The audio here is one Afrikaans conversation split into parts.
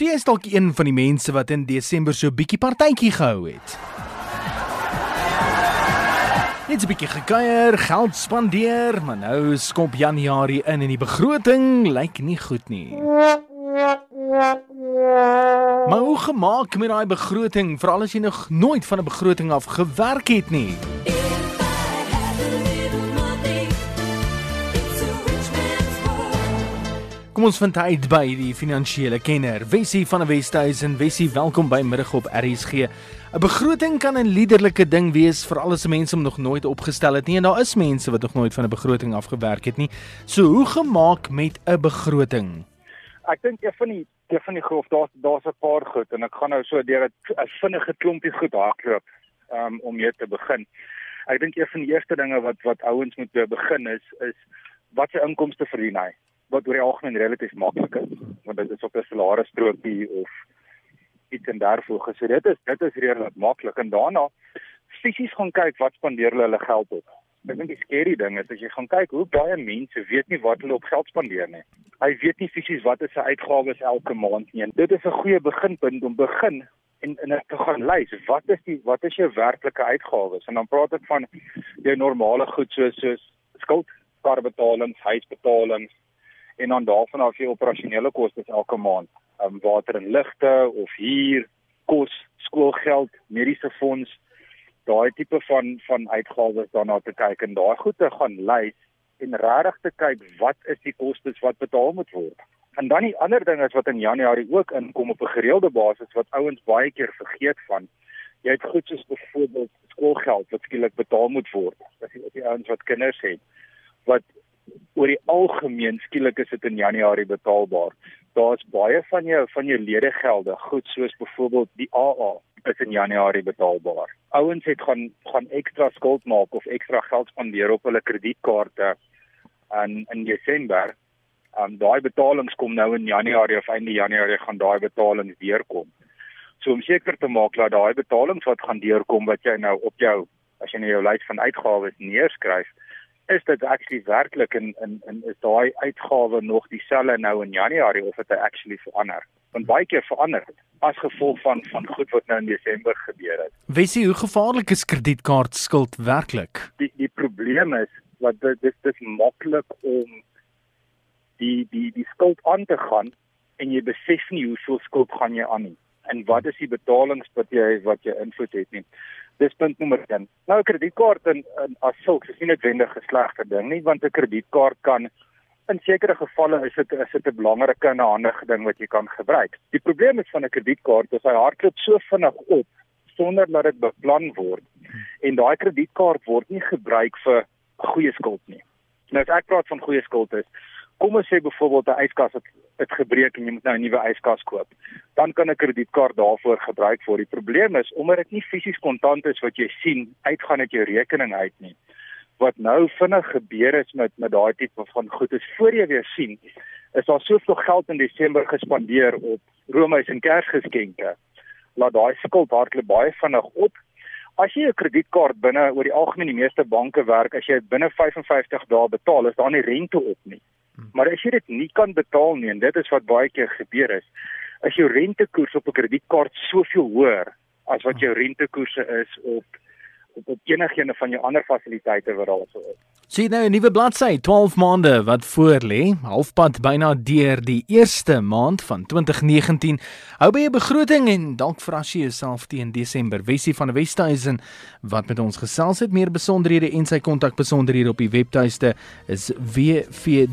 So jy is dalk een van die mense wat in Desember so 'n bietjie partytjie gehou het. Net 'n bietjie gekuier, geld spandeer, maar nou skop Januarie in en die begroting lyk nie goed nie. Maar hoe gemaak met daai begroting, veral as jy nog nooit van 'n begroting af gewerk het nie? Kom ons vind uit by die finansiële kenner, Wessie van die Westhuizen. Wessie, welkom by Middag op RSG. 'n Begroting kan 'n liderlike ding wees vir al die mense om nog nooit opgestel het nie en daar is mense wat nog nooit van 'n begroting afgewerk het nie. So hoe gemaak met 'n begroting? Ek dink een van die een van die grof daar's daar's 'n paar goed en ek gaan nou so deur 'n vinnige klompie goed hardloop um, om mee te begin. Ek dink een van die eerste dinge wat wat ouens moet begin is is wat se inkomste verdien hy? Wat oor die algemeen relatief maklik is want dit is op 'n salarisstrokie of iets en daarvoor gesê dit is dit is redelik maklik en daarna fisies gaan kyk wat spandeer hulle hulle geld op. Ek dink die skerry ding is as jy gaan kyk hoe baie mense weet nie wat hulle op geld spandeer nie. Hy weet nie fisies wat is sy uitgawes elke maand nie. En dit is 'n goeie beginpunt om begin en en te gaan lys wat is die wat is jou werklike uitgawes en dan praat ek van jou normale goed soos soos skuld, karbetalings, huisbetalings, en dan daarvan af jou operasionele kostes elke maand, um, water en ligte of huur, kos, skoolgeld, mediese fonds, daai tipe van van uitgawes daarna te kyk en daai goed te gaan lys en regtig te kyk wat is die kostes wat betaal moet word. En dan die ander ding is wat in Januarie ook inkom op 'n gereelde basis wat ouens baie keer vergeet van. Jy het goed soos byvoorbeeld skoolgeld wat skielik betaal moet word. As jy op die ouens wat kinders het wat oor die algemeen skielik is dit in Januarie betaalbaar. Daar's baie van jou van jou ledegelde, goed soos byvoorbeeld die AA is in Januarie betaalbaar. Ouens het gaan gaan ekstra skuld maak of ekstra geld spandeer op hulle kredietkaarte in in Desember. Um daai betalings kom nou in Januarie of einde Januarie gaan daai betalings deurkom. So om seker te maak dat daai betalings wat gaan deurkom wat jy nou op jou as jy nou jou lys van uitgawes neerskryf, is dit actually werklik in in in is daai uitgawe nog dieselfde nou in Januarie of het hy actually verander? Want baie keer verander dit as gevolg van van goed wat nou in Desember gebeur het. Wesie, hoe gevaarlik is kredietkaartskuld werklik? Die die probleem is wat dit dis dis maklik om die die die skuld aan te gaan en jy besef nie hoeveel skuld gaan jy aan nie en wat is die betalings wat jy wat jy invloed het nie. Dis punt nommer 1. Nou kredietkaart in, in as sulks is nie noodwendig 'n slegte ding nie, want 'n kredietkaart kan in sekere gevalle is dit is dit 'n belangrike en 'n handige ding wat jy kan gebruik. Die probleem is van 'n kredietkaart is hy hardloop so vinnig op sonder dat dit beplan word en daai kredietkaart word nie gebruik vir goeie skuld nie. Nou as ek praat van goeie skuld is kom ons sê byvoorbeeld 'n yskas het het gebreek en jy moet nou 'n nuwe yskas koop. Dan kan 'n kredietkaart daarvoor gebruik word. Die probleem is omdat dit nie fisies kontant is wat jy sien uitgaan uit jou rekening uit nie. Wat nou vinnig gebeur is met met daai tipe van goed is voor jy weer sien is daar soveel geld in Desember gespandeer op roomys en kersgeskenke. Laat daai skuld hardloop baie vinnig op. As jy 'n kredietkaart binne oor die algemeen die meeste banke werk, as jy binne 55 dae betaal, is daar nie rente op nie. Maar as jy dit nie kan betaal nie en dit is wat baie keer gebeur is, as jou rentekoers op 'n kredietkaart soveel hoër as wat jou rentekoerse is op op, op enigiene van jou ander fasiliteite wat daar sou is. Sien nou 'n nuwe bladsy, 12 maande wat voor lê, halfpad byna deur die eerste maand van 2019. Hou by 'n begroting en dalk verras jy jouself teen Desember. Wessie van Westhuizen wat met ons gesels het meer besonderhede en sy kontakbesonderhede op die webtuiste is wvdw.co.za.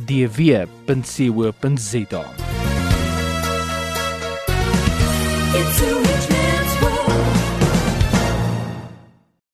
It's a rich